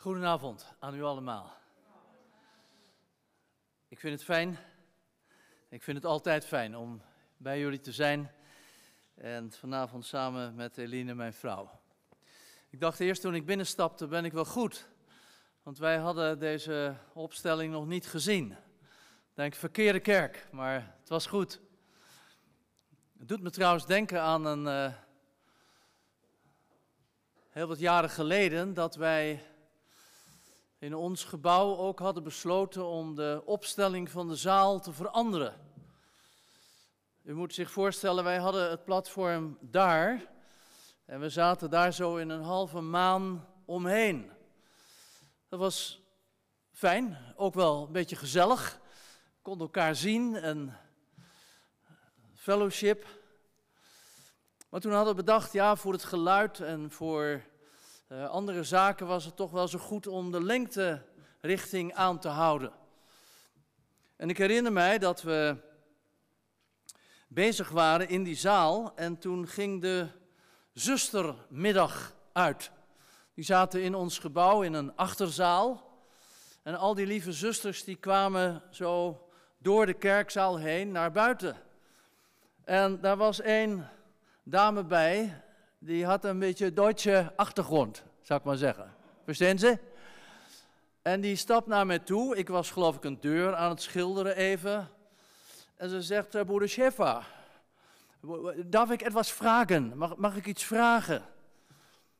Goedenavond aan u allemaal. Ik vind het fijn, ik vind het altijd fijn om bij jullie te zijn en vanavond samen met Eline, mijn vrouw. Ik dacht eerst toen ik binnenstapte, ben ik wel goed, want wij hadden deze opstelling nog niet gezien. Denk, verkeerde kerk, maar het was goed. Het doet me trouwens denken aan een uh, heel wat jaren geleden dat wij in ons gebouw ook hadden besloten om de opstelling van de zaal te veranderen. U moet zich voorstellen, wij hadden het platform daar en we zaten daar zo in een halve maan omheen. Dat was fijn, ook wel een beetje gezellig. Konden elkaar zien en fellowship. Maar toen hadden we bedacht, ja, voor het geluid en voor uh, andere zaken was het toch wel zo goed om de lengterichting aan te houden. En ik herinner mij dat we bezig waren in die zaal en toen ging de zustermiddag uit. Die zaten in ons gebouw in een achterzaal. En al die lieve zusters die kwamen zo door de kerkzaal heen naar buiten. En daar was één dame bij die had een beetje Duitse achtergrond, zou ik maar zeggen. Verstaan ze? En die stapt naar mij toe. Ik was geloof ik een deur aan het schilderen even. En ze zegt, uh, broeder Schäfer, darf ik etwas vragen? Mag, mag ik iets vragen?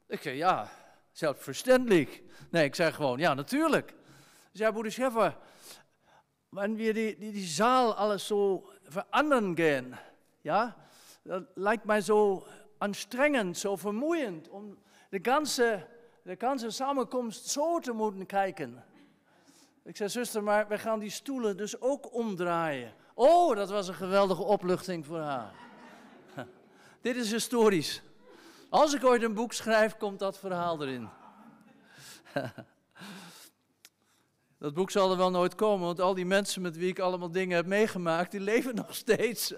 Ik zei, ja, zelfverständlich. Nee, ik zei gewoon, ja, natuurlijk. Ze zei, broeder Schäfer, wanneer die, die, die zaal alles zo veranderen gaan, ja, dat lijkt mij zo anstrengend, zo vermoeiend om de ganze, de ganze samenkomst zo te moeten kijken. Ik zei, zuster, maar we gaan die stoelen dus ook omdraaien. Oh, dat was een geweldige opluchting voor haar. Dit is historisch. Als ik ooit een boek schrijf, komt dat verhaal erin. dat boek zal er wel nooit komen, want al die mensen met wie ik allemaal dingen heb meegemaakt, die leven nog steeds.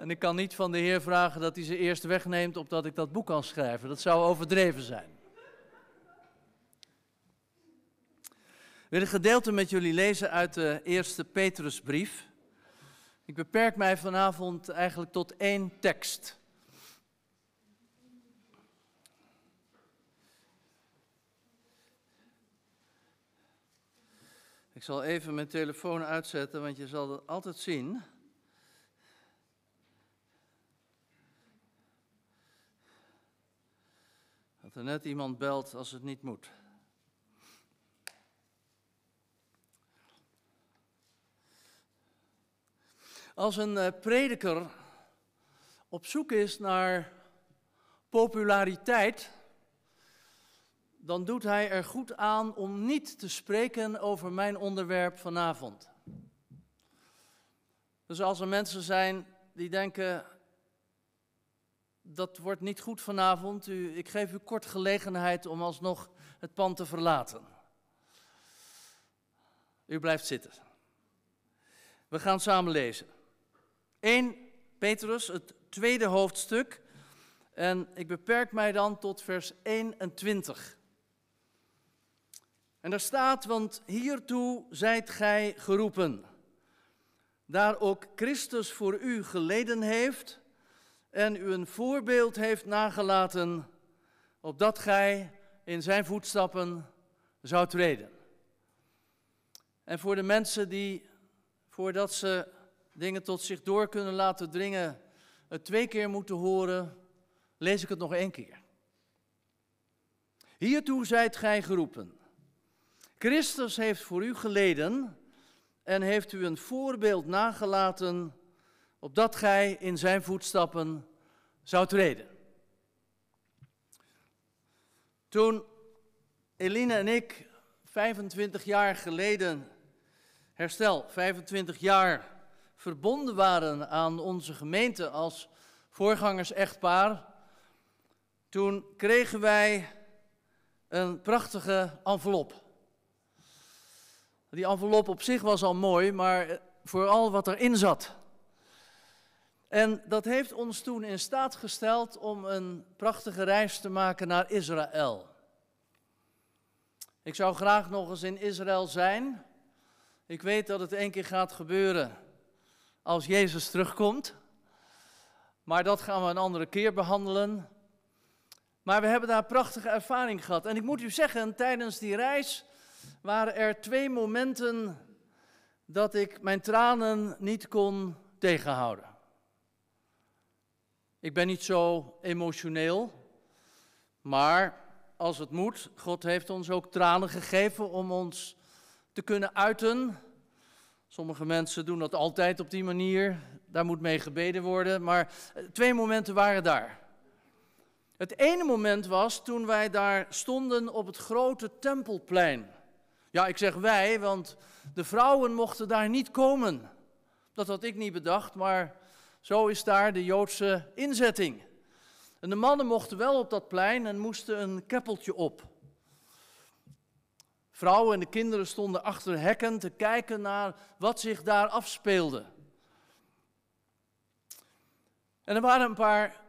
En ik kan niet van de Heer vragen dat hij ze eerst wegneemt opdat ik dat boek kan schrijven. Dat zou overdreven zijn. Wil een gedeelte met jullie lezen uit de eerste Petrusbrief. Ik beperk mij vanavond eigenlijk tot één tekst. Ik zal even mijn telefoon uitzetten, want je zal het altijd zien. Dat er net iemand belt als het niet moet. Als een uh, prediker op zoek is naar populariteit, dan doet hij er goed aan om niet te spreken over mijn onderwerp vanavond. Dus als er mensen zijn die denken, dat wordt niet goed vanavond. U, ik geef u kort gelegenheid om alsnog het pand te verlaten. U blijft zitten. We gaan samen lezen. 1 Petrus, het tweede hoofdstuk. En ik beperk mij dan tot vers 21. En daar staat, want hiertoe zijt gij geroepen. Daar ook Christus voor u geleden heeft en u een voorbeeld heeft nagelaten, opdat gij in zijn voetstappen zou treden. En voor de mensen die, voordat ze dingen tot zich door kunnen laten dringen, het twee keer moeten horen, lees ik het nog één keer. Hiertoe zijt gij geroepen. Christus heeft voor u geleden en heeft u een voorbeeld nagelaten opdat gij in zijn voetstappen zou treden. Toen Eline en ik 25 jaar geleden, herstel, 25 jaar verbonden waren aan onze gemeente als voorgangers-echtpaar, toen kregen wij een prachtige envelop. Die envelop op zich was al mooi, maar vooral wat erin zat. En dat heeft ons toen in staat gesteld om een prachtige reis te maken naar Israël. Ik zou graag nog eens in Israël zijn. Ik weet dat het één keer gaat gebeuren als Jezus terugkomt. Maar dat gaan we een andere keer behandelen. Maar we hebben daar prachtige ervaring gehad. En ik moet u zeggen, tijdens die reis waren er twee momenten dat ik mijn tranen niet kon tegenhouden. Ik ben niet zo emotioneel, maar als het moet, God heeft ons ook tranen gegeven om ons te kunnen uiten. Sommige mensen doen dat altijd op die manier, daar moet mee gebeden worden, maar eh, twee momenten waren daar. Het ene moment was toen wij daar stonden op het grote tempelplein. Ja, ik zeg wij, want de vrouwen mochten daar niet komen. Dat had ik niet bedacht, maar zo is daar de Joodse inzetting. En de mannen mochten wel op dat plein en moesten een keppeltje op. Vrouwen en de kinderen stonden achter hekken te kijken naar wat zich daar afspeelde. En er waren een paar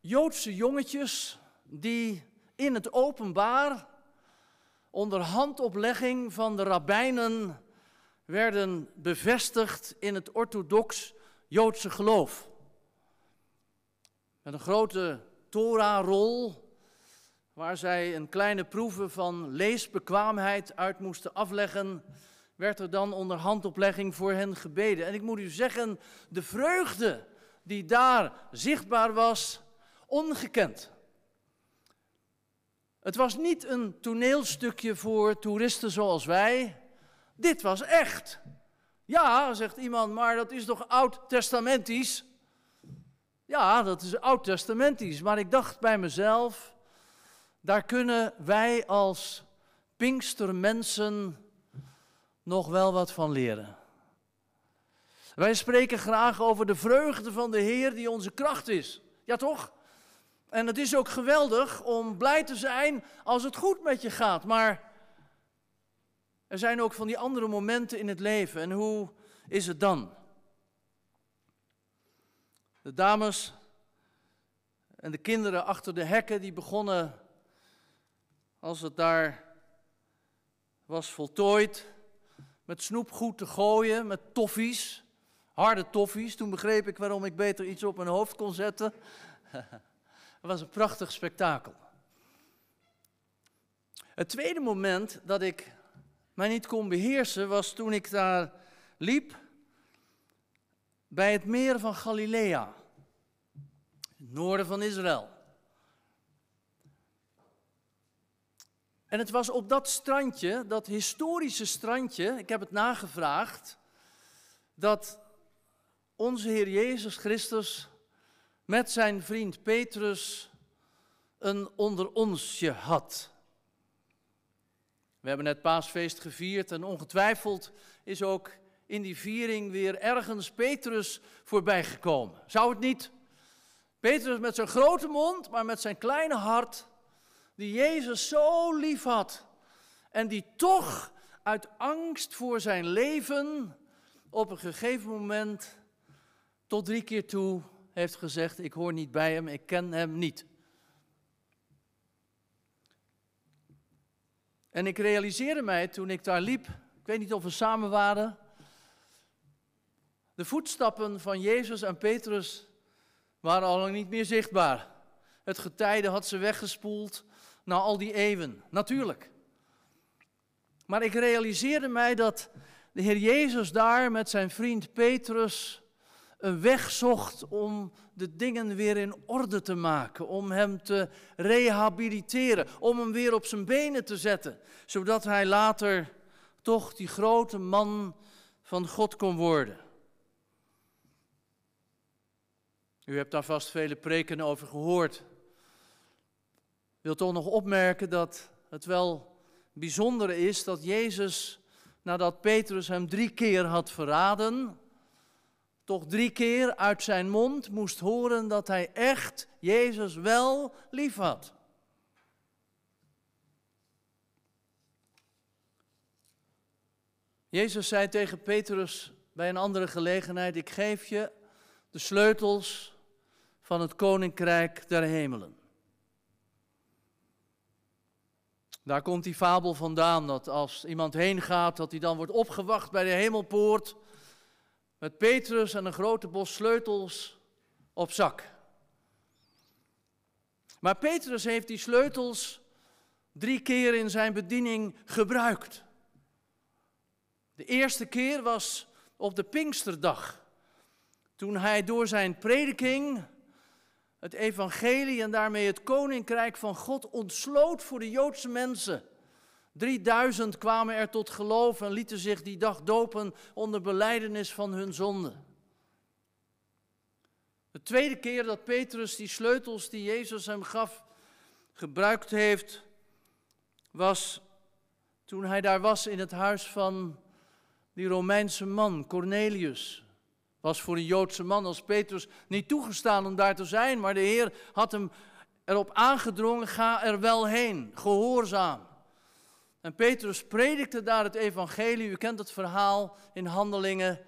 Joodse jongetjes die in het openbaar onder handoplegging van de rabbijnen werden bevestigd in het orthodox Joodse geloof. Met een grote Torah-rol, waar zij een kleine proeven van leesbekwaamheid uit moesten afleggen, werd er dan onder handoplegging voor hen gebeden. En ik moet u zeggen, de vreugde die daar zichtbaar was, ongekend. Het was niet een toneelstukje voor toeristen zoals wij. Dit was echt. Ja, zegt iemand, maar dat is toch oud-testamentisch? Ja, dat is oud-testamentisch. Maar ik dacht bij mezelf, daar kunnen wij als Pinkstermensen nog wel wat van leren. Wij spreken graag over de vreugde van de Heer die onze kracht is. Ja, toch? En het is ook geweldig om blij te zijn als het goed met je gaat. Maar er zijn ook van die andere momenten in het leven. En hoe is het dan? De dames en de kinderen achter de hekken die begonnen, als het daar was voltooid, met snoepgoed te gooien, met toffies, harde toffies. Toen begreep ik waarom ik beter iets op mijn hoofd kon zetten. Het was een prachtig spektakel. Het tweede moment dat ik mij niet kon beheersen was toen ik daar liep bij het meer van Galilea, het noorden van Israël. En het was op dat strandje, dat historische strandje, ik heb het nagevraagd, dat onze Heer Jezus Christus met zijn vriend Petrus een onder onsje had. We hebben net paasfeest gevierd en ongetwijfeld is ook in die viering weer ergens Petrus voorbij gekomen. Zou het niet? Petrus met zijn grote mond, maar met zijn kleine hart, die Jezus zo lief had en die toch uit angst voor zijn leven op een gegeven moment tot drie keer toe heeft gezegd, ik hoor niet bij hem, ik ken hem niet. En ik realiseerde mij toen ik daar liep, ik weet niet of we samen waren, de voetstappen van Jezus en Petrus waren al lang niet meer zichtbaar. Het getijde had ze weggespoeld na al die eeuwen, natuurlijk. Maar ik realiseerde mij dat de Heer Jezus daar met zijn vriend Petrus een weg zocht om de dingen weer in orde te maken, om hem te rehabiliteren, om hem weer op zijn benen te zetten, zodat hij later toch die grote man van God kon worden. U hebt daar vast vele preken over gehoord. Ik wil toch nog opmerken dat het wel bijzonder is dat Jezus, nadat Petrus hem drie keer had verraden, toch drie keer uit zijn mond moest horen dat hij echt Jezus wel lief had. Jezus zei tegen Petrus bij een andere gelegenheid: Ik geef je de sleutels van het koninkrijk der hemelen. Daar komt die fabel vandaan dat als iemand heen gaat, dat hij dan wordt opgewacht bij de hemelpoort met Petrus en een grote bos sleutels op zak. Maar Petrus heeft die sleutels drie keer in zijn bediening gebruikt. De eerste keer was op de Pinksterdag, toen hij door zijn prediking het evangelie en daarmee het koninkrijk van God ontsloot voor de Joodse mensen. 3000 kwamen er tot geloof en lieten zich die dag dopen onder beleidenis van hun zonde. De tweede keer dat Petrus die sleutels die Jezus hem gaf gebruikt heeft, was toen hij daar was in het huis van die Romeinse man, Cornelius. Was voor een Joodse man als Petrus niet toegestaan om daar te zijn, maar de Heer had hem erop aangedrongen, ga er wel heen, gehoorzaam. En Petrus predikte daar het evangelie, u kent het verhaal in Handelingen.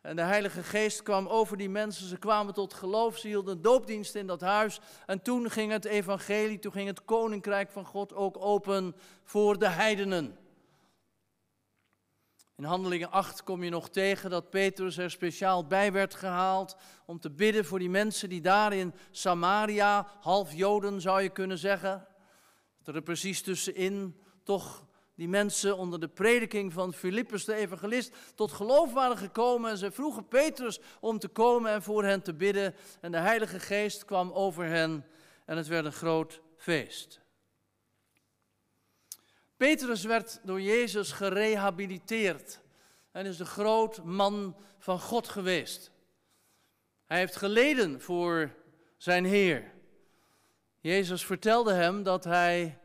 En de Heilige Geest kwam over die mensen, ze kwamen tot geloof, ze hielden doopdienst in dat huis. En toen ging het evangelie, toen ging het koninkrijk van God ook open voor de heidenen. In Handelingen 8 kom je nog tegen dat Petrus er speciaal bij werd gehaald om te bidden voor die mensen die daar in Samaria, half Joden zou je kunnen zeggen, dat er precies tussenin toch die mensen onder de prediking van Filippus de evangelist tot geloof waren gekomen. En ze vroegen Petrus om te komen en voor hen te bidden. En de Heilige Geest kwam over hen en het werd een groot feest. Petrus werd door Jezus gerehabiliteerd en is de groot man van God geweest. Hij heeft geleden voor zijn Heer. Jezus vertelde hem dat hij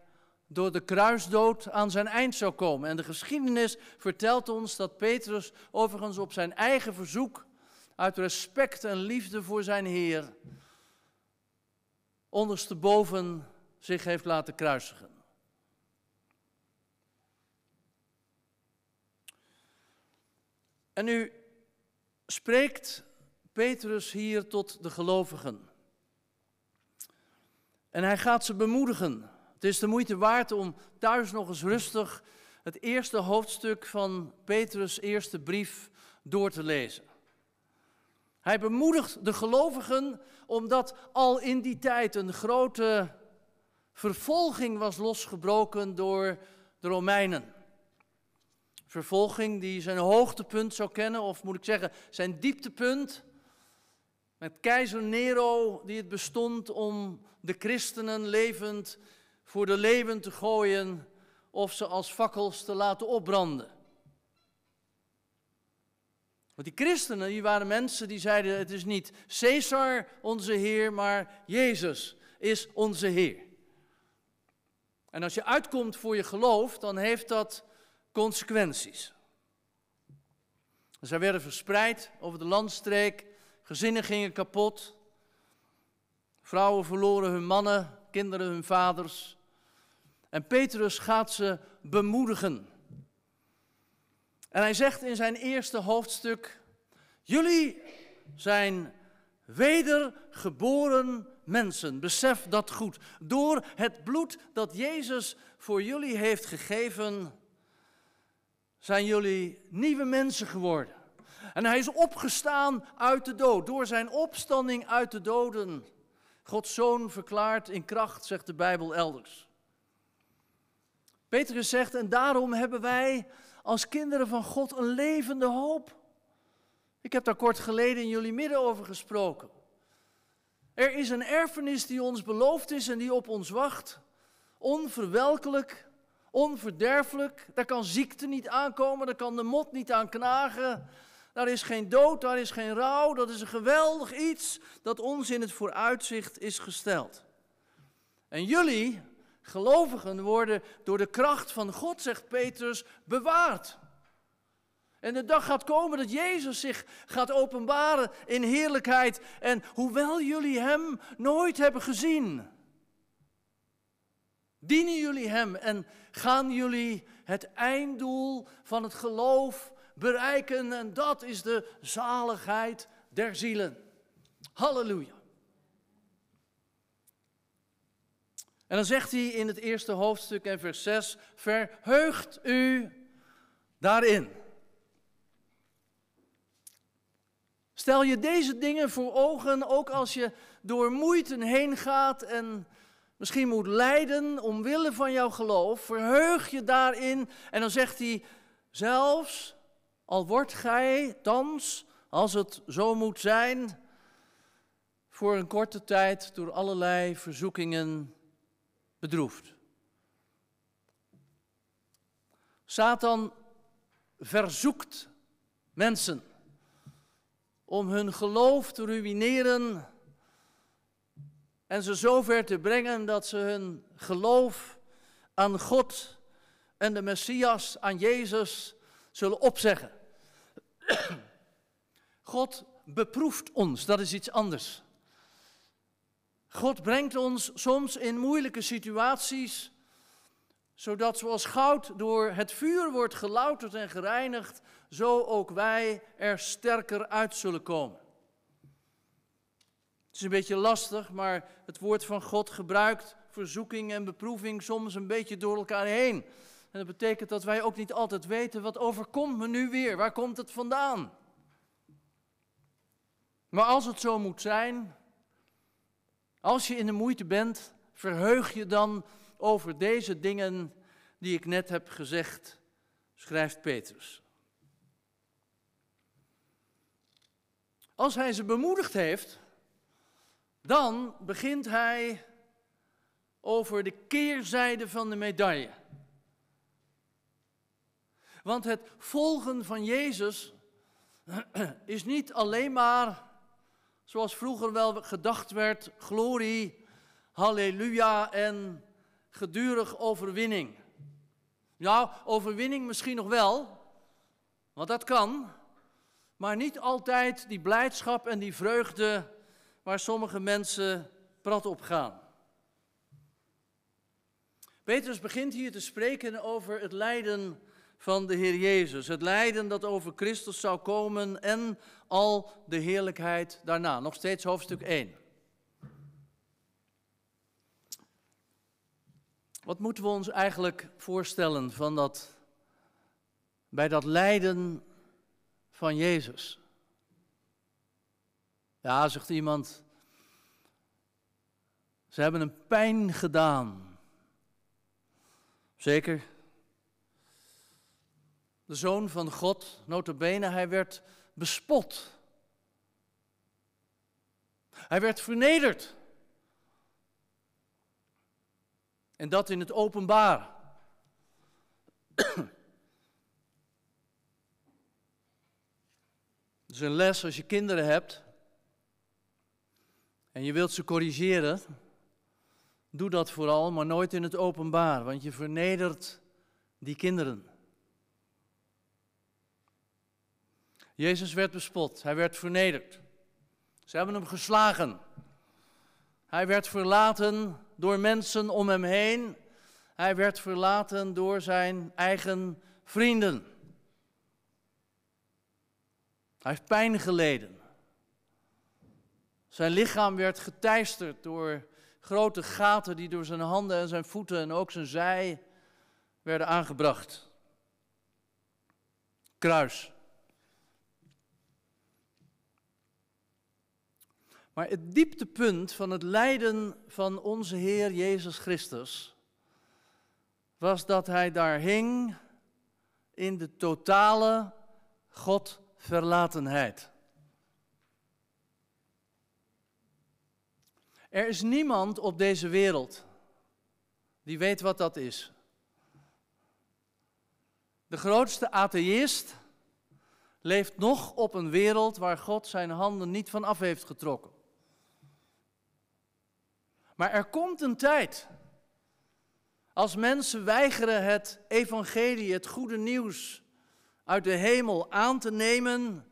door de kruisdood aan zijn eind zou komen. En de geschiedenis vertelt ons dat Petrus overigens op zijn eigen verzoek, uit respect en liefde voor zijn Heer, ondersteboven zich heeft laten kruisigen. En nu spreekt Petrus hier tot de gelovigen. En hij gaat ze bemoedigen. Het is de moeite waard om thuis nog eens rustig het eerste hoofdstuk van Petrus' eerste brief door te lezen. Hij bemoedigt de gelovigen omdat al in die tijd een grote vervolging was losgebroken door de Romeinen. Vervolging die zijn hoogtepunt zou kennen, of moet ik zeggen zijn dieptepunt. Met keizer Nero die het bestond om de christenen levend voor de leeuwen te gooien of ze als fakkels te laten opbranden. Want die christenen, die waren mensen die zeiden: het is niet Caesar onze Heer, maar Jezus is onze Heer. En als je uitkomt voor je geloof, dan heeft dat consequenties. Zij werden verspreid over de landstreek, gezinnen gingen kapot, vrouwen verloren hun mannen, kinderen hun vaders. En Petrus gaat ze bemoedigen. En hij zegt in zijn eerste hoofdstuk: Jullie zijn wedergeboren mensen. Besef dat goed. Door het bloed dat Jezus voor jullie heeft gegeven, zijn jullie nieuwe mensen geworden. En hij is opgestaan uit de dood. Door zijn opstanding uit de doden. Gods zoon verklaard in kracht, zegt de Bijbel elders. Petrus zegt, en daarom hebben wij als kinderen van God een levende hoop. Ik heb daar kort geleden in jullie midden over gesproken. Er is een erfenis die ons beloofd is en die op ons wacht. Onverwelkelijk, onverderfelijk. Daar kan ziekte niet aankomen, daar kan de mot niet aan knagen. Daar is geen dood, daar is geen rouw. Dat is een geweldig iets dat ons in het vooruitzicht is gesteld. En jullie, gelovigen worden door de kracht van God, zegt Petrus, bewaard. En de dag gaat komen dat Jezus zich gaat openbaren in heerlijkheid. En hoewel jullie Hem nooit hebben gezien, dienen jullie Hem en gaan jullie het einddoel van het geloof bereiken. En dat is de zaligheid der zielen. Halleluja. En dan zegt hij in het eerste hoofdstuk en vers 6, verheugt u daarin. Stel je deze dingen voor ogen, ook als je door moeite heen gaat en misschien moet lijden omwille van jouw geloof. Verheug je daarin. En dan zegt hij, zelfs al wordt gij thans, als het zo moet zijn, voor een korte tijd door allerlei verzoekingen bedroefd. Satan verzoekt mensen om hun geloof te ruïneren en ze zover te brengen dat ze hun geloof aan God en de Messias, aan Jezus, zullen opzeggen. God beproeft ons, dat is iets anders. God brengt ons soms in moeilijke situaties, zodat zoals goud door het vuur wordt gelouterd en gereinigd, zo ook wij er sterker uit zullen komen. Het is een beetje lastig, maar het woord van God gebruikt verzoeking en beproeving soms een beetje door elkaar heen. En dat betekent dat wij ook niet altijd weten wat overkomt me nu weer, waar komt het vandaan? Maar als het zo moet zijn, als je in de moeite bent, verheug je dan over deze dingen die ik net heb gezegd, schrijft Petrus. Als hij ze bemoedigd heeft, dan begint hij over de keerzijde van de medaille. Want het volgen van Jezus is niet alleen maar, zoals vroeger wel gedacht werd, glorie, halleluja en gedurig overwinning. Nou, overwinning misschien nog wel, want dat kan, maar niet altijd die blijdschap en die vreugde waar sommige mensen prat op gaan. Petrus begint hier te spreken over het lijden van de Heer Jezus. Het lijden dat over Christus zou komen en al de heerlijkheid daarna. Nog steeds hoofdstuk 1. Wat moeten we ons eigenlijk voorstellen van dat, bij dat lijden van Jezus? Ja, zegt iemand, ze hebben een pijn gedaan. Zeker. De zoon van God, notabene, hij werd bespot. Hij werd vernederd. En dat in het openbaar. Is een les als je kinderen hebt en je wilt ze corrigeren. Doe dat vooral, maar nooit in het openbaar, want je vernedert die kinderen. Jezus werd bespot, hij werd vernederd. Ze hebben hem geslagen. Hij werd verlaten door mensen om hem heen. Hij werd verlaten door zijn eigen vrienden. Hij heeft pijn geleden. Zijn lichaam werd geteisterd door grote gaten die door zijn handen en zijn voeten en ook zijn zij werden aangebracht. Kruis. Maar het dieptepunt van het lijden van onze Heer Jezus Christus was dat hij daar hing in de totale Godverlatenheid. Er is niemand op deze wereld die weet wat dat is. De grootste atheïst leeft nog op een wereld waar God zijn handen niet van af heeft getrokken. Maar er komt een tijd als mensen weigeren het evangelie, het goede nieuws uit de hemel aan te nemen,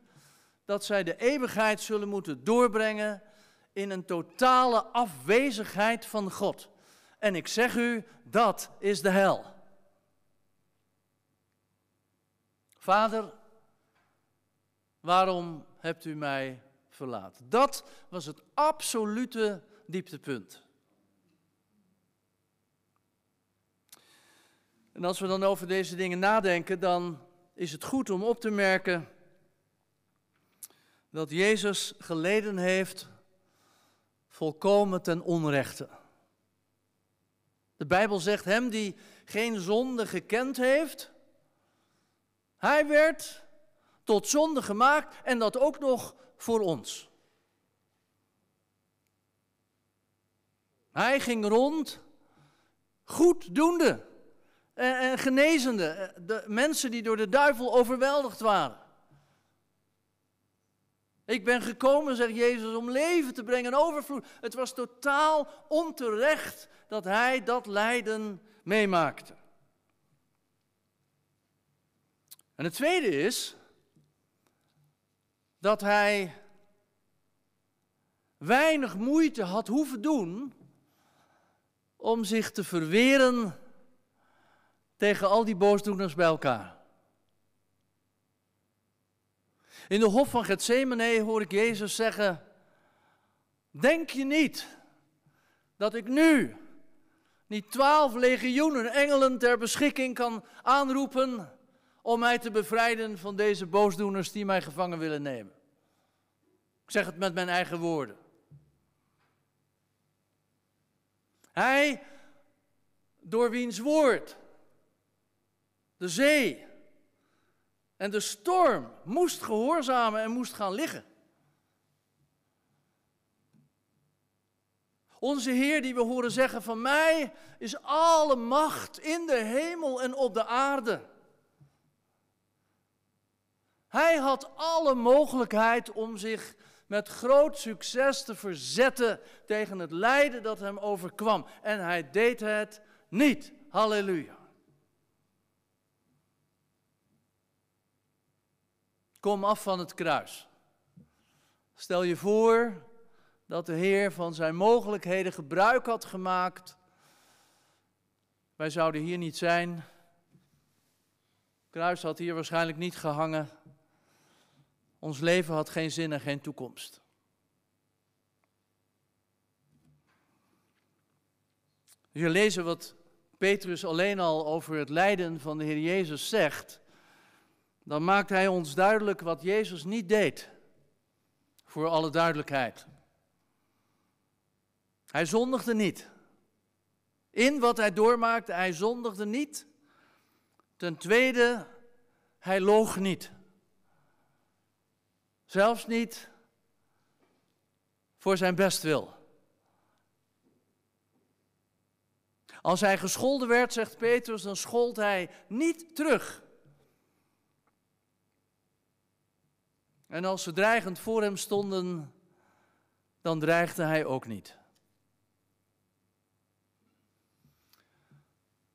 dat zij de eeuwigheid zullen moeten doorbrengen in een totale afwezigheid van God. En ik zeg u, dat is de hel. Vader, waarom hebt u mij verlaten? Dat was het absolute dieptepunt. En als we dan over deze dingen nadenken, dan is het goed om op te merken dat Jezus geleden heeft volkomen ten onrechte. De Bijbel zegt hem die geen zonde gekend heeft, hij werd tot zonde gemaakt en dat ook nog voor ons. Hij ging rond goeddoende en, en genezende, de mensen die door de duivel overweldigd waren. Ik ben gekomen, zegt Jezus, om leven te brengen en overvloed. Het was totaal onterecht dat hij dat lijden meemaakte. En het tweede is dat hij weinig moeite had hoeven doen om zich te verweren tegen al die boosdoeners bij elkaar. In de hof van Gethsemane hoor ik Jezus zeggen: Denk je niet dat ik nu niet twaalf legioenen engelen ter beschikking kan aanroepen om mij te bevrijden van deze boosdoeners die mij gevangen willen nemen? Ik zeg het met mijn eigen woorden. Hij, door wiens woord de zee en de storm moest gehoorzamen en moest gaan liggen. Onze Heer die we horen zeggen van mij is alle macht in de hemel en op de aarde. Hij had alle mogelijkheid om zich met groot succes te verzetten tegen het lijden dat hem overkwam. En hij deed het niet. Halleluja. Kom af van het kruis. Stel je voor dat de Heer van zijn mogelijkheden gebruik had gemaakt. Wij zouden hier niet zijn. Het kruis had hier waarschijnlijk niet gehangen. Ons leven had geen zin en geen toekomst. Je lezen wat Petrus alleen al over het lijden van de Heer Jezus zegt, dan maakt hij ons duidelijk wat Jezus niet deed. Voor alle duidelijkheid. Hij zondigde niet. In wat hij doormaakte, hij zondigde niet. Ten tweede, hij loog niet. Zelfs niet voor zijn bestwil. Als hij gescholden werd, zegt Petrus, dan schold hij niet terug. En als ze dreigend voor hem stonden, dan dreigde hij ook niet.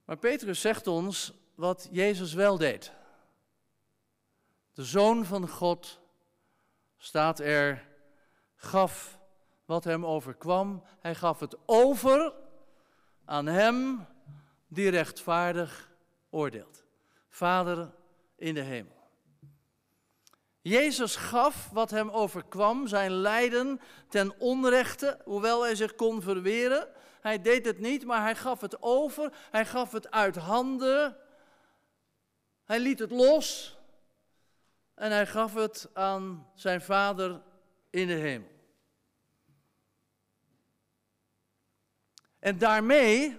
Maar Petrus zegt ons wat Jezus wel deed. De zoon van God staat er, gaf wat hem overkwam. Hij gaf het over aan hem die rechtvaardig oordeelt. Vader in de hemel. Jezus gaf wat hem overkwam, zijn lijden ten onrechte, hoewel hij zich kon verweren. Hij deed het niet, maar hij gaf het over, hij gaf het uit handen, hij liet het los en hij gaf het aan zijn Vader in de hemel. En daarmee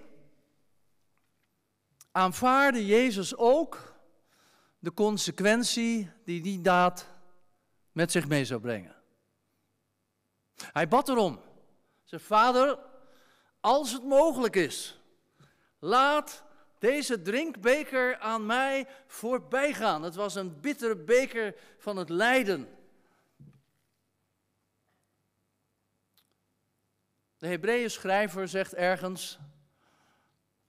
aanvaarde Jezus ook de consequentie die die daad met zich mee zou brengen. Hij bad erom. Zeg, vader, als het mogelijk is, laat deze drinkbeker aan mij voorbij gaan. Het was een bittere beker van het lijden. De Hebreeën schrijver zegt ergens,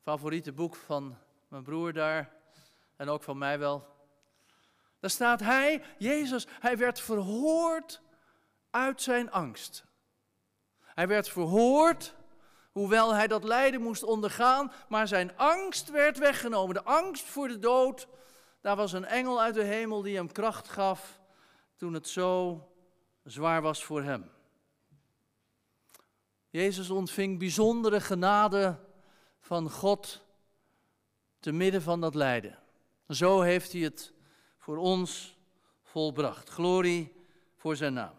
favoriete boek van mijn broer daar en ook van mij wel. Daar staat hij, Jezus, hij werd verhoord uit zijn angst. Hij werd verhoord, hoewel hij dat lijden moest ondergaan, maar zijn angst werd weggenomen. De angst voor de dood, daar was een engel uit de hemel die hem kracht gaf toen het zo zwaar was voor hem. Jezus ontving bijzondere genade van God te midden van dat lijden. Zo heeft hij het voor ons volbracht. Glorie voor zijn naam.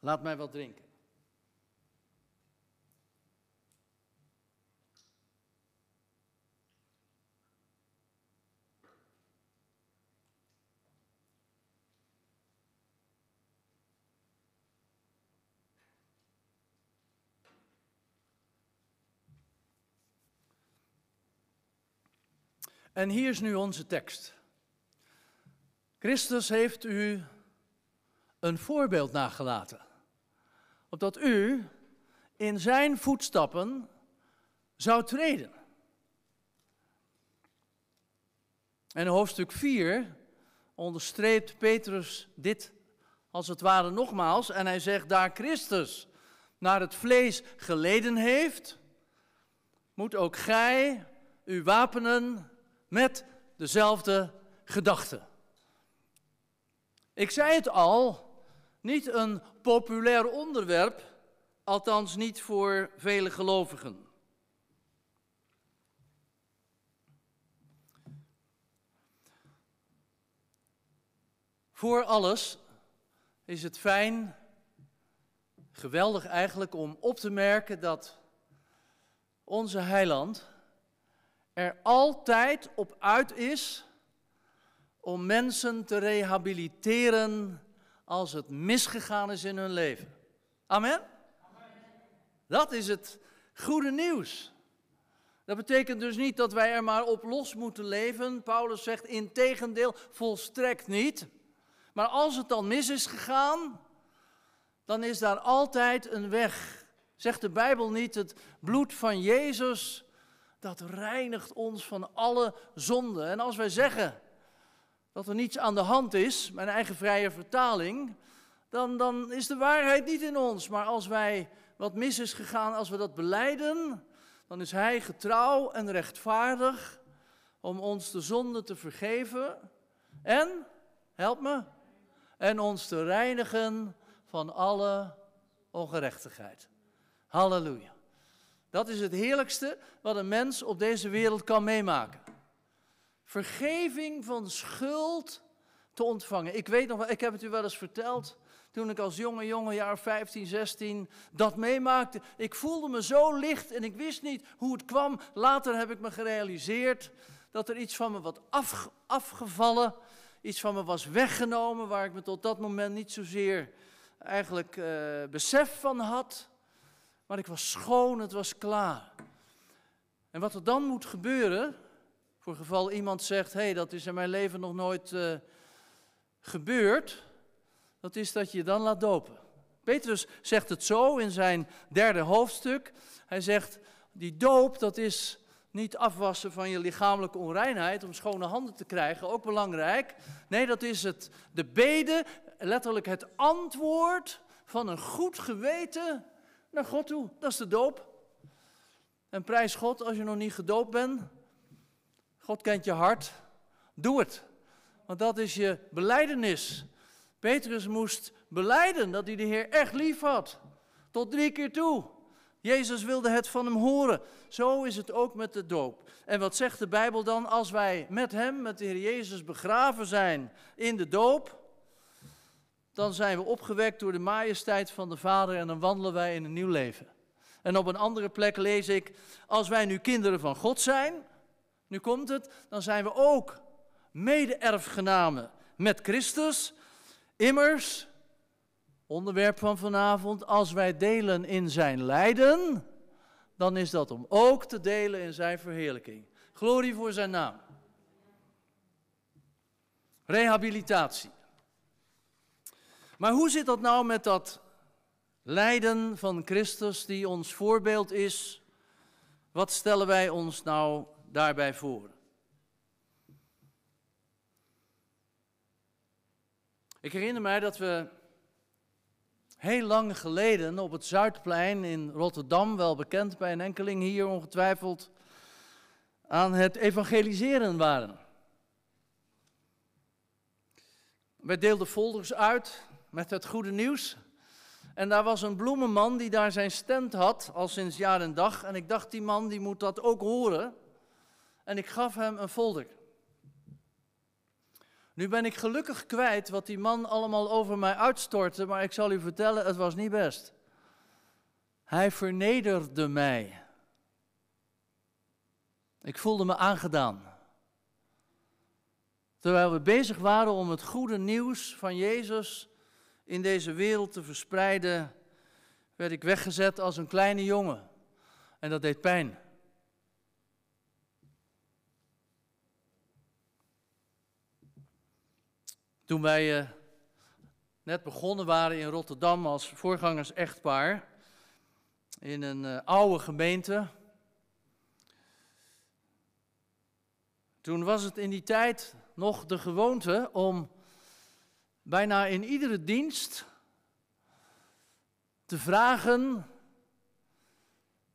Laat mij wat drinken. En hier is nu onze tekst. Christus heeft u een voorbeeld nagelaten, opdat u in zijn voetstappen zou treden. En hoofdstuk 4 onderstreept Petrus dit als het ware nogmaals en hij zegt daar Christus naar het vlees geleden heeft, moet ook gij u wapenen met dezelfde gedachte. Ik zei het al, niet een populair onderwerp, althans niet voor vele gelovigen. Voor alles is het fijn, geweldig eigenlijk, om op te merken dat onze heiland er altijd op uit is om mensen te rehabiliteren als het misgegaan is in hun leven. Amen? Dat is het goede nieuws. Dat betekent dus niet dat wij er maar op los moeten leven. Paulus zegt in tegendeel volstrekt niet. Maar als het dan mis is gegaan, dan is daar altijd een weg. Zegt de Bijbel niet, het bloed van Jezus dat reinigt ons van alle zonde. En als wij zeggen dat er niets aan de hand is, mijn eigen vrije vertaling, dan, dan is de waarheid niet in ons. Maar als wij wat mis is gegaan, als we dat beleiden, dan is Hij getrouw en rechtvaardig om ons de zonde te vergeven en, help me, en ons te reinigen van alle ongerechtigheid. Halleluja. Dat is het heerlijkste wat een mens op deze wereld kan meemaken. Vergeving van schuld te ontvangen. Ik weet nog, ik heb het u wel eens verteld, toen ik als jonge jongen, jaar 15, 16, dat meemaakte. Ik voelde me zo licht en ik wist niet hoe het kwam. Later heb ik me gerealiseerd dat er iets van me wat afgevallen, iets van me was weggenomen, waar ik me tot dat moment niet zozeer eigenlijk uh, besef van had. Maar ik was schoon, het was klaar. En wat er dan moet gebeuren, voor geval iemand zegt, hé, hey, dat is in mijn leven nog nooit uh, gebeurd, dat is dat je je dan laat dopen. Petrus zegt het zo in zijn derde hoofdstuk. Hij zegt, die doop, dat is niet afwassen van je lichamelijke onreinheid om schone handen te krijgen, ook belangrijk. Nee, dat is het, de bede, letterlijk het antwoord van een goed geweten naar God toe. Dat is de doop. En prijs God als je nog niet gedoopt bent. God kent je hart. Doe het. Want dat is je beleidenis. Petrus moest beleiden dat hij de Heer echt lief had. Tot drie keer toe. Jezus wilde het van hem horen. Zo is het ook met de doop. En wat zegt de Bijbel dan als wij met hem, met de Heer Jezus, begraven zijn in de doop? Dan zijn we opgewekt door de majesteit van de Vader en dan wandelen wij in een nieuw leven. En op een andere plek lees ik, als wij nu kinderen van God zijn, nu komt het, dan zijn we ook mede-erfgenamen met Christus. Immers, onderwerp van vanavond, als wij delen in zijn lijden, dan is dat om ook te delen in zijn verheerlijking. Glorie voor zijn naam. Rehabilitatie. Maar hoe zit dat nou met dat lijden van Christus die ons voorbeeld is? Wat stellen wij ons nou daarbij voor? Ik herinner mij dat we heel lang geleden op het Zuidplein in Rotterdam, wel bekend bij een enkeling hier ongetwijfeld, aan het evangeliseren waren. Wij deelden folders uit met het goede nieuws. En daar was een bloemenman die daar zijn stand had, al sinds jaar en dag. En ik dacht, die man die moet dat ook horen. en ik gaf hem een folder. Nu ben ik gelukkig kwijt wat die man allemaal over mij uitstortte, maar ik zal u vertellen, het was niet best. Hij vernederde mij. Ik voelde me aangedaan. Terwijl we bezig waren om het goede nieuws van Jezus in deze wereld te verspreiden, werd ik weggezet als een kleine jongen. En dat deed pijn. Toen wij uh, net begonnen waren in Rotterdam als voorgangers echtpaar, in een uh, oude gemeente, toen was het in die tijd nog de gewoonte om bijna in iedere dienst te vragen: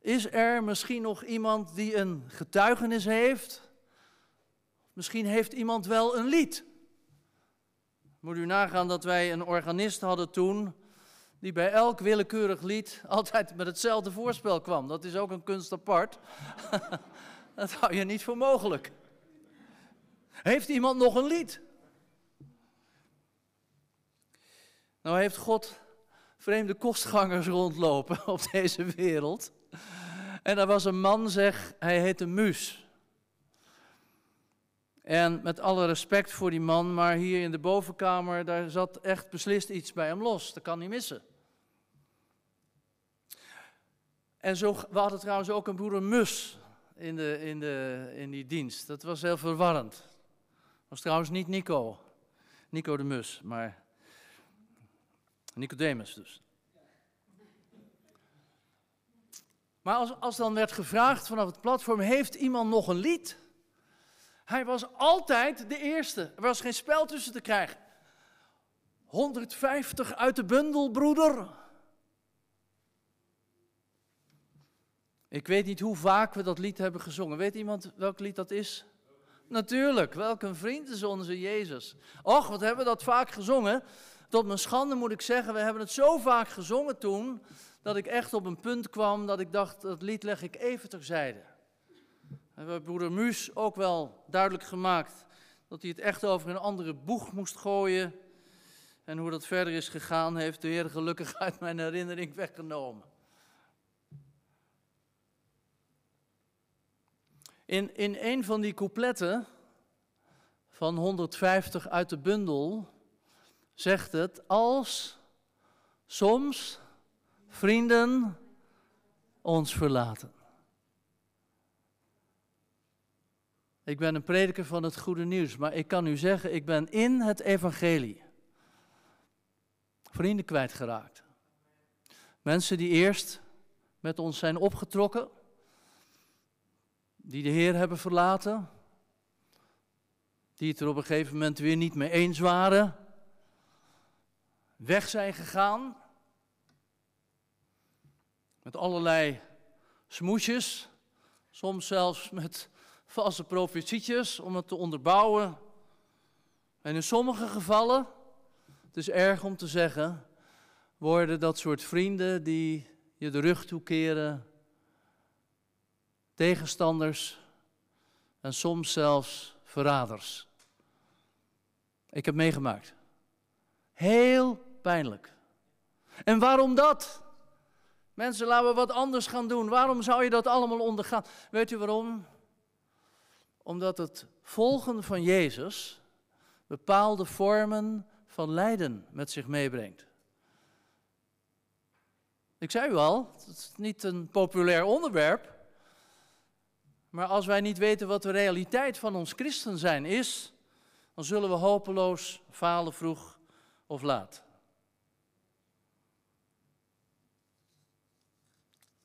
is er misschien nog iemand die een getuigenis heeft? Misschien heeft iemand wel een lied. Moet u nagaan dat wij een organist hadden toen, die bij elk willekeurig lied altijd met hetzelfde voorspel kwam. Dat is ook een kunst apart. dat hou je niet voor mogelijk. Heeft iemand nog een lied? Nou heeft God vreemde kostgangers rondlopen op deze wereld. En er was een man, zeg, hij heette Muus. En met alle respect voor die man, maar hier in de bovenkamer, daar zat echt beslist iets bij hem los. Dat kan niet missen. En zo, we hadden trouwens ook een broeder Mus in, de, in, de, in die dienst. Dat was heel verwarrend. Dat was trouwens niet Nico, Nico de Mus, maar Nicodemus dus. Maar als, als dan werd gevraagd vanaf het platform, heeft iemand nog een lied? Hij was altijd de eerste. Er was geen spel tussen te krijgen. 150 uit de bundel, broeder. Ik weet niet hoe vaak we dat lied hebben gezongen. Weet iemand welk lied dat is? Natuurlijk, welk een vriend is onze Jezus. Och, wat hebben we dat vaak gezongen. Tot mijn schande moet ik zeggen, we hebben het zo vaak gezongen toen, dat ik echt op een punt kwam dat ik dacht, dat lied leg ik even terzijde. We hebben broeder Muus ook wel duidelijk gemaakt dat hij het echt over een andere boeg moest gooien. En hoe dat verder is gegaan, heeft de Heer gelukkig uit mijn herinnering weggenomen. In, in een van die coupletten van 150 uit de bundel zegt het als soms vrienden ons verlaten. Ik ben een prediker van het goede nieuws, maar ik kan u zeggen, ik ben in het evangelie vrienden kwijtgeraakt. Mensen die eerst met ons zijn opgetrokken, die de Heer hebben verlaten, die het er op een gegeven moment weer niet mee eens waren, weg zijn gegaan, met allerlei smoesjes, soms zelfs met valse profetietjes om het te onderbouwen. En in sommige gevallen, het is erg om te zeggen, worden dat soort vrienden die je de rug toekeren, tegenstanders en soms zelfs verraders. Ik heb meegemaakt. Heel pijnlijk. En waarom dat? Mensen, laten we wat anders gaan doen. Waarom zou je dat allemaal ondergaan? Weet u waarom? Omdat het volgen van Jezus bepaalde vormen van lijden met zich meebrengt. Ik zei u al, het is niet een populair onderwerp. Maar als wij niet weten wat de realiteit van ons christen zijn is, dan zullen we hopeloos falen vroeg of laat.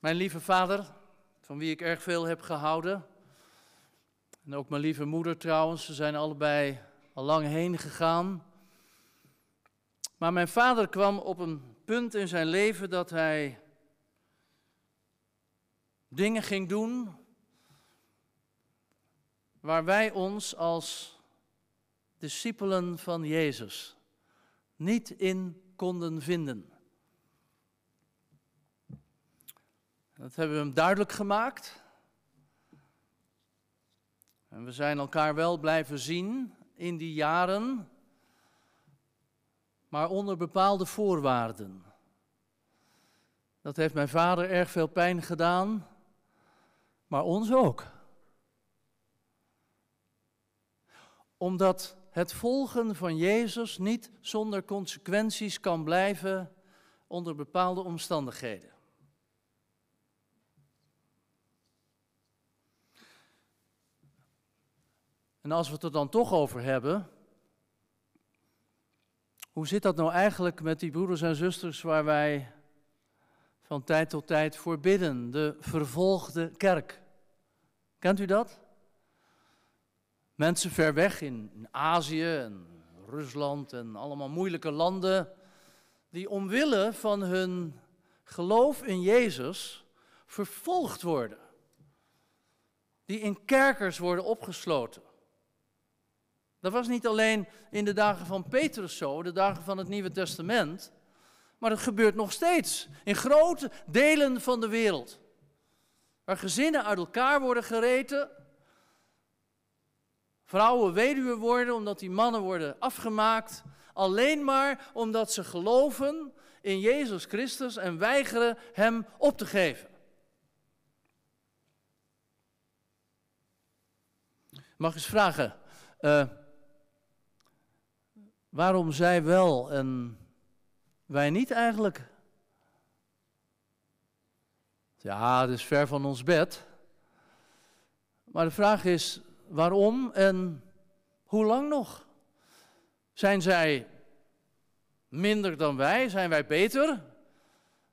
Mijn lieve vader, van wie ik erg veel heb gehouden, en ook mijn lieve moeder trouwens, ze zijn allebei al lang heen gegaan. Maar mijn vader kwam op een punt in zijn leven dat hij dingen ging doen waar wij ons als discipelen van Jezus niet in konden vinden. Dat hebben we hem duidelijk gemaakt. En we zijn elkaar wel blijven zien in die jaren, maar onder bepaalde voorwaarden. Dat heeft mijn vader erg veel pijn gedaan, maar ons ook. Omdat het volgen van Jezus niet zonder consequenties kan blijven onder bepaalde omstandigheden. En als we het er dan toch over hebben, hoe zit dat nou eigenlijk met die broeders en zusters waar wij van tijd tot tijd voor bidden, de vervolgde kerk? Kent u dat? Mensen ver weg in Azië en Rusland en allemaal moeilijke landen, die omwille van hun geloof in Jezus vervolgd worden. Die in kerkers worden opgesloten. Dat was niet alleen in de dagen van Petrus zo, de dagen van het Nieuwe Testament, maar het gebeurt nog steeds in grote delen van de wereld. Waar gezinnen uit elkaar worden gereten, vrouwen weduwe worden omdat die mannen worden afgemaakt, alleen maar omdat ze geloven in Jezus Christus en weigeren Hem op te geven. Mag ik eens vragen, uh, Waarom zij wel en wij niet eigenlijk? Ja, het is ver van ons bed. Maar de vraag is waarom en hoe lang nog? Zijn zij minder dan wij? Zijn wij beter?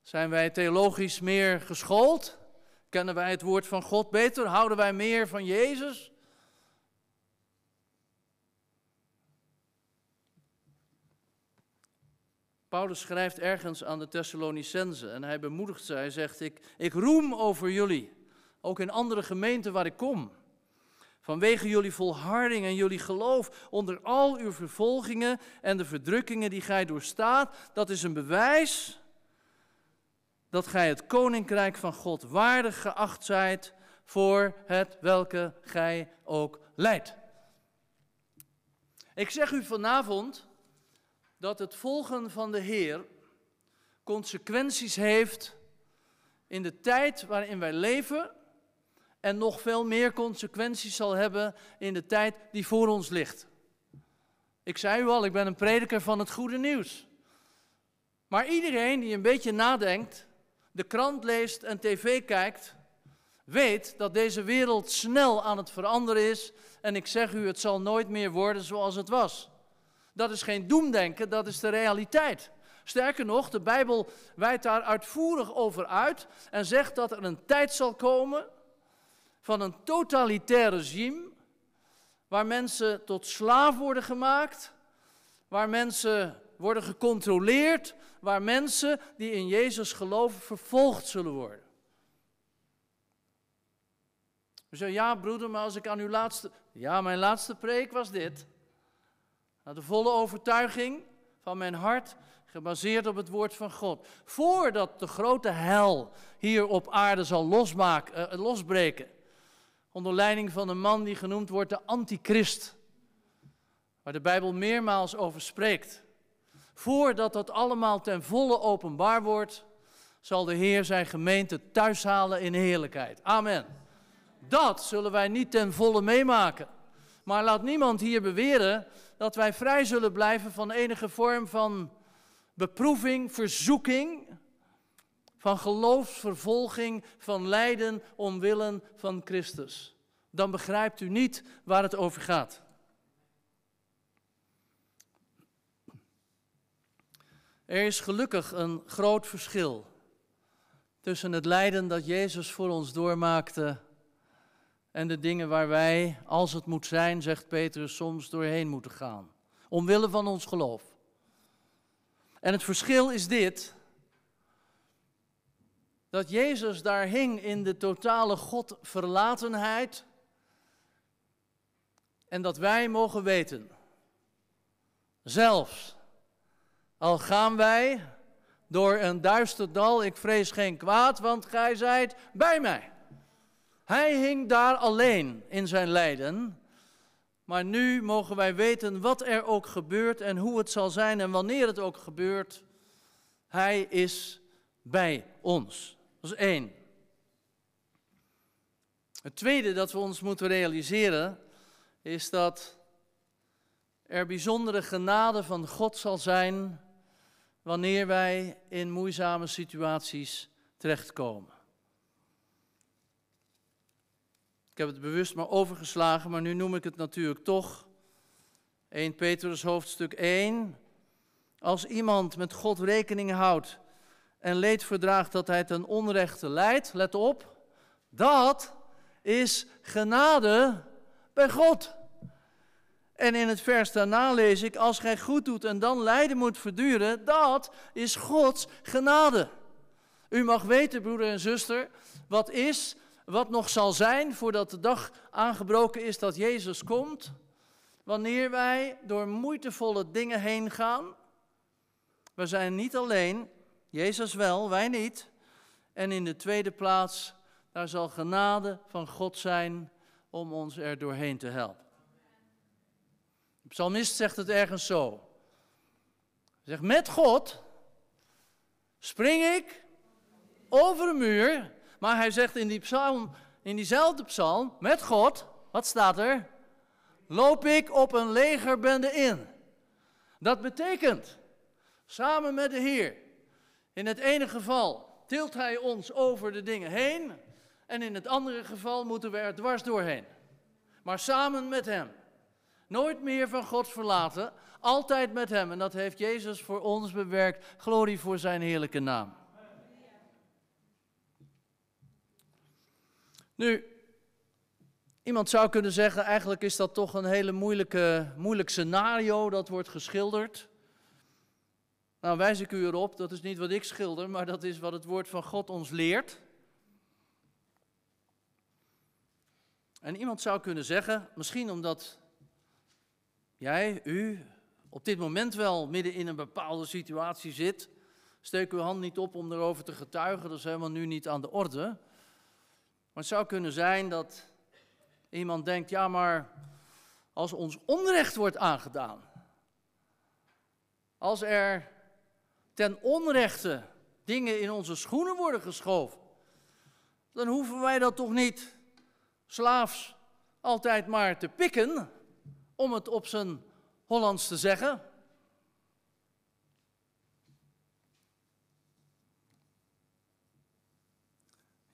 Zijn wij theologisch meer geschoold? Kennen wij het woord van God beter? Houden wij meer van Jezus? Paulus schrijft ergens aan de Thessalonicenzen en hij bemoedigt ze. Hij zegt, ik, ik roem over jullie, ook in andere gemeenten waar ik kom. Vanwege jullie volharding en jullie geloof onder al uw vervolgingen en de verdrukkingen die gij doorstaat, dat is een bewijs dat gij het koninkrijk van God waardig geacht zijt voor het welke gij ook leidt. Ik zeg u vanavond, dat het volgen van de Heer consequenties heeft in de tijd waarin wij leven en nog veel meer consequenties zal hebben in de tijd die voor ons ligt. Ik zei u al, ik ben een prediker van het goede nieuws. Maar iedereen die een beetje nadenkt, de krant leest en tv kijkt, weet dat deze wereld snel aan het veranderen is. En ik zeg u, het zal nooit meer worden zoals het was. Dat is geen doemdenken, dat is de realiteit. Sterker nog, de Bijbel wijdt daar uitvoerig over uit en zegt dat er een tijd zal komen van een totalitair regime, waar mensen tot slaaf worden gemaakt, waar mensen worden gecontroleerd, waar mensen die in Jezus geloven vervolgd zullen worden. We zeggen, ja broeder, maar als ik aan uw laatste... Ja, mijn laatste preek was dit de volle overtuiging van mijn hart, gebaseerd op het woord van God. Voordat de grote hel hier op aarde zal losmaken, uh, losbreken. Onder leiding van een man die genoemd wordt de antichrist. Waar de Bijbel meermaals over spreekt. Voordat dat allemaal ten volle openbaar wordt, zal de Heer zijn gemeente thuishalen in heerlijkheid. Amen. Dat zullen wij niet ten volle meemaken. Maar laat niemand hier beweren dat wij vrij zullen blijven van enige vorm van beproeving, verzoeking, van geloofsvervolging, van lijden omwille van Christus. Dan begrijpt u niet waar het over gaat. Er is gelukkig een groot verschil tussen het lijden dat Jezus voor ons doormaakte en de dingen waar wij, als het moet zijn, zegt Petrus, soms doorheen moeten gaan. Omwille van ons geloof. En het verschil is dit. Dat Jezus daar hing in de totale Godverlatenheid. En dat wij mogen weten. Zelfs al gaan wij door een duister dal, ik vrees geen kwaad, want gij zijt bij mij. Hij hing daar alleen in zijn lijden. Maar nu mogen wij weten wat er ook gebeurt en hoe het zal zijn en wanneer het ook gebeurt. Hij is bij ons. Dat is één. Het tweede dat we ons moeten realiseren is dat er bijzondere genade van God zal zijn wanneer wij in moeizame situaties terechtkomen. Ik heb het bewust maar overgeslagen, maar nu noem ik het natuurlijk toch. 1 Petrus hoofdstuk 1. Als iemand met God rekening houdt en leed verdraagt dat hij ten onrechte leidt, let op, dat is genade bij God. En in het vers daarna lees ik, als gij goed doet en dan lijden moet verduren, dat is Gods genade. U mag weten, broeder en zuster, wat is, wat nog zal zijn voordat de dag aangebroken is dat Jezus komt. Wanneer wij door moeitevolle dingen heen gaan. We zijn niet alleen, Jezus wel, wij niet. En in de tweede plaats, daar zal genade van God zijn om ons er doorheen te helpen. De psalmist zegt het ergens zo. Zegt, met God spring ik over een muur. Maar hij zegt in, die psalm, in diezelfde psalm, met God, wat staat er? Loop ik op een legerbende in. Dat betekent, samen met de Heer, in het ene geval tilt hij ons over de dingen heen. En in het andere geval moeten we er dwars doorheen. Maar samen met Hem. Nooit meer van God verlaten, altijd met Hem. En dat heeft Jezus voor ons bewerkt. Glorie voor Zijn heerlijke naam. Nu, iemand zou kunnen zeggen, eigenlijk is dat toch een hele moeilijke, moeilijk scenario dat wordt geschilderd. Nou wijs ik u erop, dat is niet wat ik schilder, maar dat is wat het woord van God ons leert. En iemand zou kunnen zeggen, misschien omdat jij, u, op dit moment wel midden in een bepaalde situatie zit, steek uw hand niet op om erover te getuigen, dat is helemaal nu niet aan de orde. Het zou kunnen zijn dat iemand denkt, ja maar als ons onrecht wordt aangedaan, als er ten onrechte dingen in onze schoenen worden geschoven, dan hoeven wij dat toch niet slaafs altijd maar te pikken, om het op zijn Hollands te zeggen.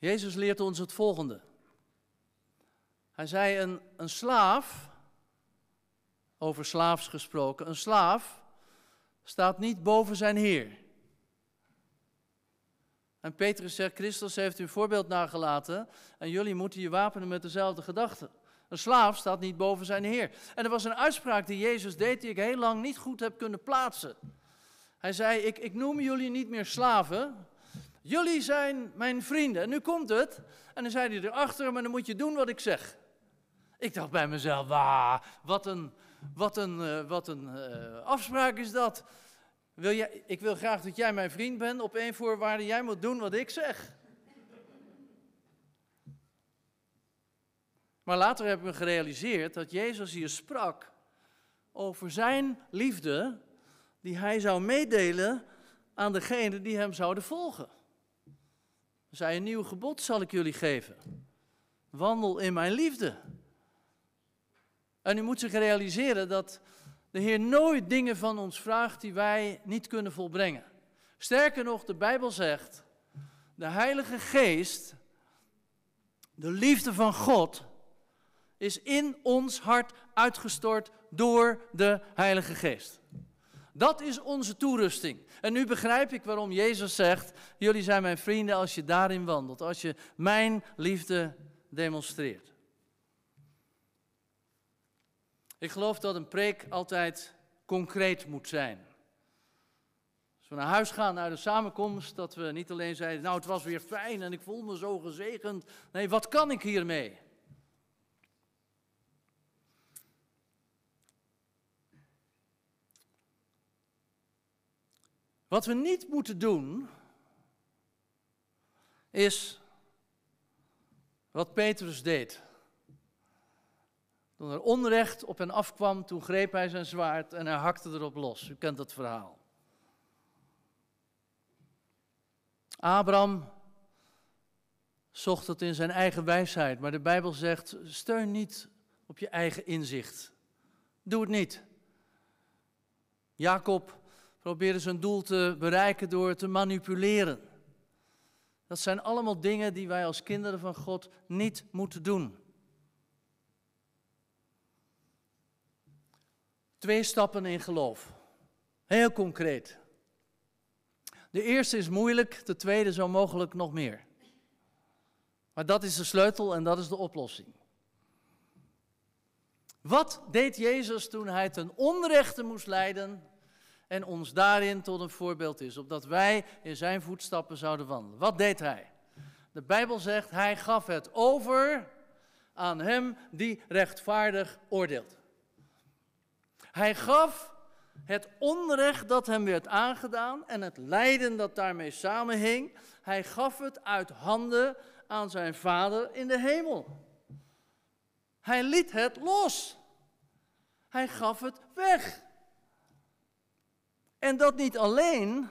Jezus leert ons het volgende. Hij zei een, een slaaf, over slaafs gesproken, een slaaf staat niet boven zijn Heer. En Petrus zegt, Christus heeft u een voorbeeld nagelaten en jullie moeten je wapenen met dezelfde gedachten. Een slaaf staat niet boven zijn Heer. En er was een uitspraak die Jezus deed die ik heel lang niet goed heb kunnen plaatsen. Hij zei, ik, ik noem jullie niet meer slaven, jullie zijn mijn vrienden. En nu komt het, en dan zei hij erachter, maar dan moet je doen wat ik zeg. Ik dacht bij mezelf, wauw, wat een, wat een, uh, wat een uh, afspraak is dat. Wil jij, ik wil graag dat jij mijn vriend bent op één voorwaarde, jij moet doen wat ik zeg. Maar later hebben we gerealiseerd dat Jezus hier sprak over zijn liefde die hij zou meedelen aan degenen die hem zouden volgen. Zei, een nieuw gebod zal ik jullie geven. Wandel in mijn liefde. En u moet zich realiseren dat de Heer nooit dingen van ons vraagt die wij niet kunnen volbrengen. Sterker nog, de Bijbel zegt, de Heilige Geest, de liefde van God, is in ons hart uitgestort door de Heilige Geest. Dat is onze toerusting. En nu begrijp ik waarom Jezus zegt: Jullie zijn mijn vrienden als je daarin wandelt, als je mijn liefde demonstreert. Ik geloof dat een preek altijd concreet moet zijn. Als we naar huis gaan, naar de samenkomst, dat we niet alleen zeiden, nou het was weer fijn en ik voel me zo gezegend. Nee, wat kan ik hiermee? Wat we niet moeten doen, is wat Petrus deed. Toen er onrecht op hen afkwam, toen greep hij zijn zwaard en hij hakte erop los. U kent het verhaal. Abraham zocht het in zijn eigen wijsheid, maar de Bijbel zegt: steun niet op je eigen inzicht. Doe het niet. Jacob probeerde zijn doel te bereiken door te manipuleren. Dat zijn allemaal dingen die wij als kinderen van God niet moeten doen. Twee stappen in geloof. Heel concreet. De eerste is moeilijk, de tweede zo mogelijk nog meer. Maar dat is de sleutel en dat is de oplossing. Wat deed Jezus toen hij ten onrechte moest lijden en ons daarin tot een voorbeeld is, opdat wij in zijn voetstappen zouden wandelen? Wat deed hij? De Bijbel zegt, hij gaf het over aan hem die rechtvaardig oordeelt. Hij gaf het onrecht dat hem werd aangedaan en het lijden dat daarmee samenhing, hij gaf het uit handen aan zijn vader in de hemel. Hij liet het los. Hij gaf het weg. En dat niet alleen,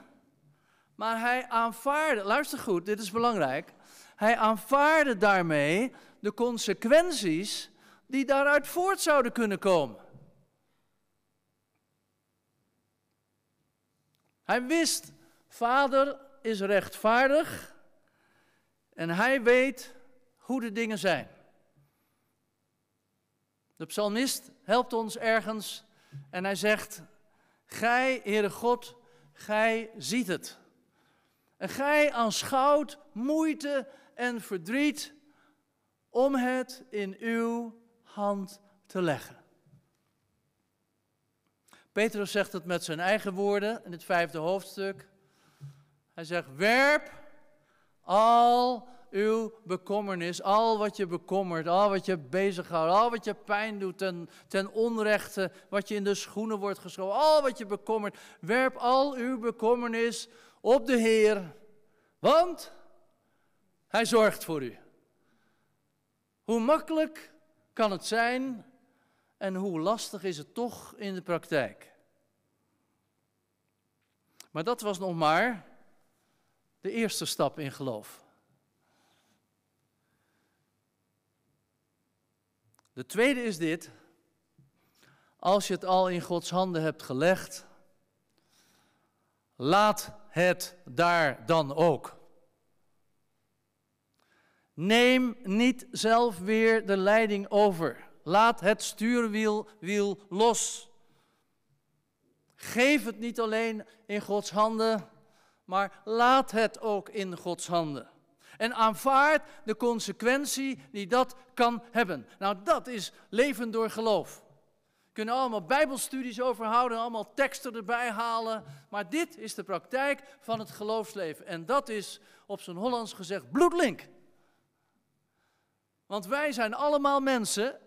maar hij aanvaarde, luister goed, dit is belangrijk. Hij aanvaarde daarmee de consequenties die daaruit voort zouden kunnen komen. Hij wist, vader is rechtvaardig en hij weet hoe de dingen zijn. De psalmist helpt ons ergens en hij zegt, Gij, Heere God, gij ziet het. En gij aanschouwt moeite en verdriet om het in uw hand te leggen. Petrus zegt het met zijn eigen woorden in het vijfde hoofdstuk. Hij zegt: Werp al uw bekommernis, al wat je bekommert, al wat je bezighoudt, al wat je pijn doet ten, ten onrechte, wat je in de schoenen wordt geschoven, al wat je bekommert, werp al uw bekommernis op de Heer, want Hij zorgt voor u. Hoe makkelijk kan het zijn en hoe lastig is het toch in de praktijk? Maar dat was nog maar de eerste stap in geloof. De tweede is dit. Als je het al in Gods handen hebt gelegd, laat het daar dan ook. Neem niet zelf weer de leiding over. Laat het stuurwiel wiel los. Geef het niet alleen in Gods handen, maar laat het ook in Gods handen. En aanvaard de consequentie die dat kan hebben. Nou, dat is leven door geloof. We kunnen allemaal bijbelstudies overhouden, allemaal teksten erbij halen. Maar dit is de praktijk van het geloofsleven. En dat is, op zijn Hollands gezegd, bloedlink. Want wij zijn allemaal mensen.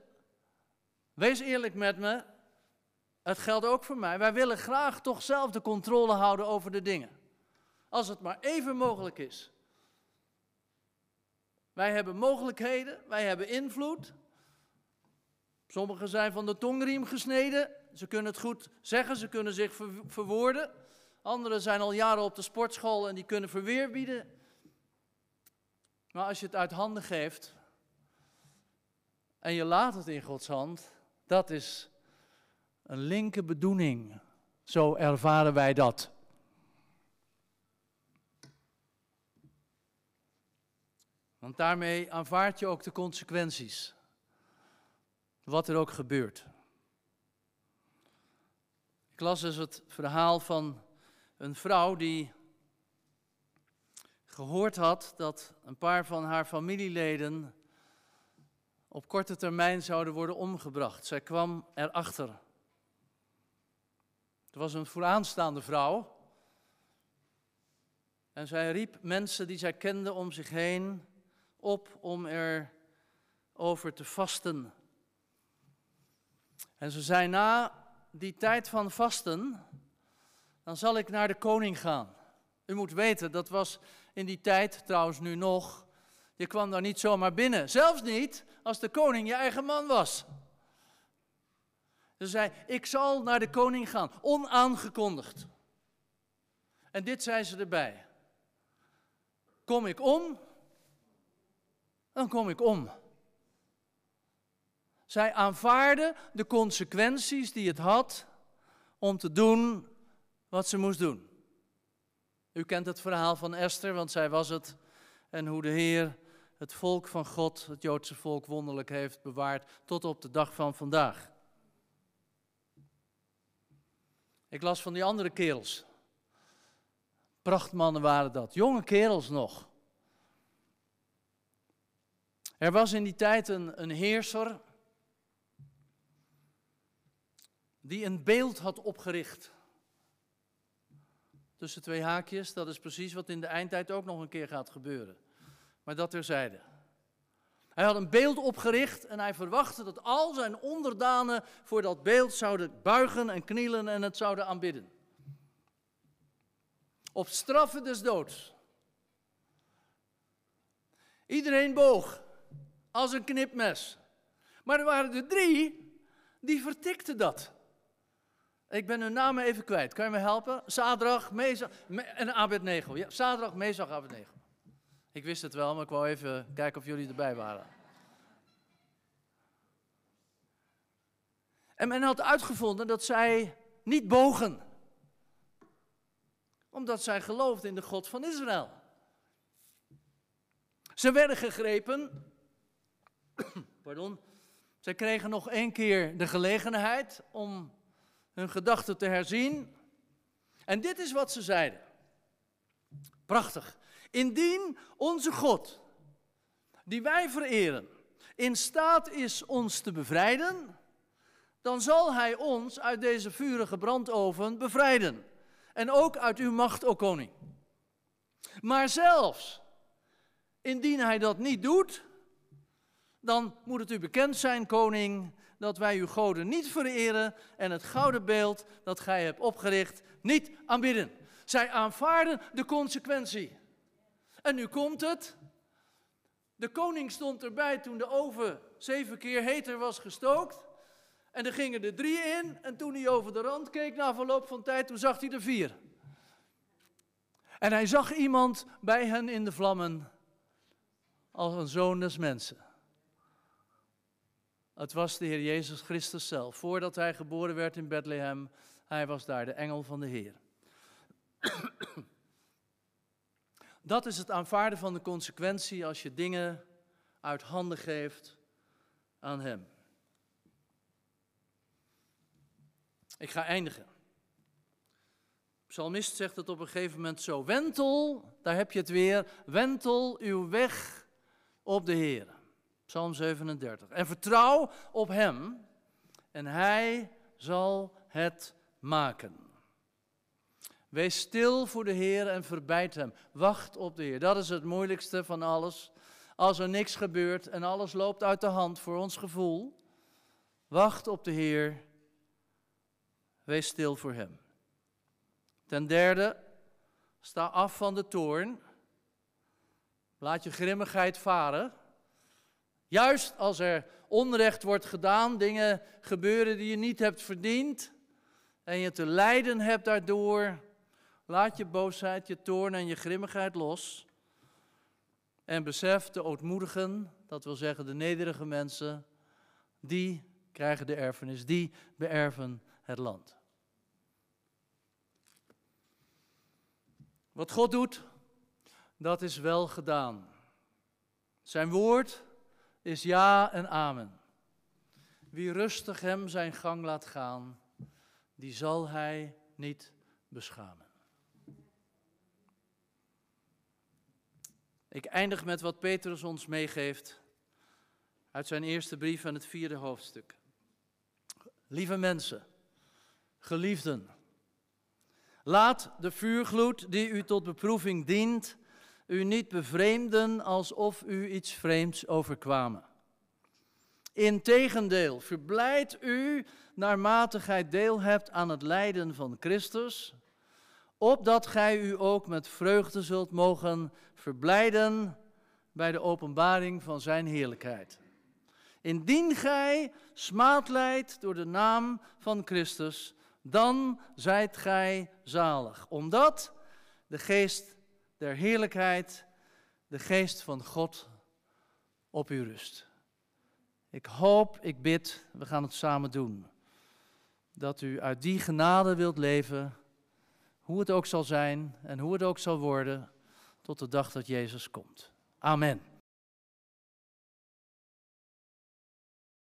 Wees eerlijk met me. Het geldt ook voor mij. Wij willen graag toch zelf de controle houden over de dingen. Als het maar even mogelijk is. Wij hebben mogelijkheden, wij hebben invloed. Sommigen zijn van de tongriem gesneden. Ze kunnen het goed zeggen, ze kunnen zich verwoorden. Anderen zijn al jaren op de sportschool en die kunnen verweer bieden. Maar als je het uit handen geeft en je laat het in Gods hand, dat is een linker bedoeling. Zo ervaren wij dat. Want daarmee aanvaard je ook de consequenties. Wat er ook gebeurt. Ik las dus het verhaal van een vrouw die gehoord had dat een paar van haar familieleden op korte termijn zouden worden omgebracht. Zij kwam erachter. Het was een vooraanstaande vrouw. En zij riep mensen die zij kende om zich heen op om er over te vasten. En ze zei, na die tijd van vasten, dan zal ik naar de koning gaan. U moet weten, dat was in die tijd, trouwens nu nog, Je kwam daar niet zomaar binnen. Zelfs niet als de koning je eigen man was. Ze zei, ik zal naar de koning gaan, onaangekondigd. En dit zei ze erbij. Kom ik om, dan kom ik om. Zij aanvaarde de consequenties die het had om te doen wat ze moest doen. U kent het verhaal van Esther, want zij was het. En hoe de Heer het volk van God, het Joodse volk, wonderlijk heeft bewaard tot op de dag van vandaag. Ik las van die andere kerels. Prachtmannen waren dat, jonge kerels nog. Er was in die tijd een, een heerser die een beeld had opgericht. Tussen twee haakjes, dat is precies wat in de eindtijd ook nog een keer gaat gebeuren. Maar dat terzijde. Hij had een beeld opgericht en hij verwachtte dat al zijn onderdanen voor dat beeld zouden buigen en knielen en het zouden aanbidden. Op straffen des doods. Iedereen boog als een knipmes. Maar er waren er drie die vertikten dat. Ik ben hun namen even kwijt. Kan je me helpen? Zadrach, Mezach en Abednego. Ja, Zadrach, Mezach, Abednego. Ik wist het wel, maar ik wou even kijken of jullie erbij waren. En men had uitgevonden dat zij niet bogen. Omdat zij geloofden in de God van Israël. Ze werden gegrepen. Pardon. Zij kregen nog één keer de gelegenheid om hun gedachten te herzien. En dit is wat ze zeiden. Prachtig. Indien onze God, die wij vereren, in staat is ons te bevrijden, dan zal Hij ons uit deze vurige brandoven bevrijden. En ook uit uw macht, o koning. Maar zelfs indien Hij dat niet doet, dan moet het u bekend zijn, koning, dat wij uw goden niet vereren en het gouden beeld dat gij hebt opgericht niet aanbidden. Zij aanvaarden de consequentie. En nu komt het. De koning stond erbij toen de oven zeven keer heter was gestookt. En er gingen er drie in. En toen hij over de rand keek na verloop van tijd, toen zag hij er vier. En hij zag iemand bij hen in de vlammen als een zoon des mensen. Het was de Heer Jezus Christus zelf. Voordat hij geboren werd in Bethlehem, hij was daar de engel van de Heer. Dat is het aanvaarden van de consequentie als je dingen uit handen geeft aan Hem. Ik ga eindigen. Psalmist zegt het op een gegeven moment zo: Wentel, daar heb je het weer, wentel uw weg op de Heer. Psalm 37. En vertrouw op Hem en Hij zal het maken. Wees stil voor de Heer en verbijt Hem. Wacht op de Heer. Dat is het moeilijkste van alles. Als er niks gebeurt en alles loopt uit de hand voor ons gevoel. Wacht op de Heer. Wees stil voor Hem. Ten derde, sta af van de toorn. Laat je grimmigheid varen. Juist als er onrecht wordt gedaan, dingen gebeuren die je niet hebt verdiend en je te lijden hebt daardoor, laat je boosheid, je toorn en je grimmigheid los. En besef de ootmoedigen, dat wil zeggen de nederige mensen, die krijgen de erfenis, die beërven het land. Wat God doet, dat is wel gedaan. Zijn woord is ja en amen. Wie rustig hem zijn gang laat gaan, die zal hij niet beschamen. Ik eindig met wat Petrus ons meegeeft uit zijn eerste brief en het vierde hoofdstuk. Lieve mensen, geliefden, laat de vuurgloed die u tot beproeving dient u niet bevreemden alsof u iets vreemds overkwamen. Integendeel, verblijd u naarmate gij deel hebt aan het lijden van Christus, opdat gij u ook met vreugde zult mogen verblijden bij de openbaring van zijn heerlijkheid. Indien gij smaad leidt door de naam van Christus, dan zijt gij zalig, omdat de geest der heerlijkheid, de geest van God op u rust. Ik hoop, ik bid, we gaan het samen doen, dat u uit die genade wilt leven, hoe het ook zal zijn en hoe het ook zal worden, tot de dag dat Jezus komt. Amen.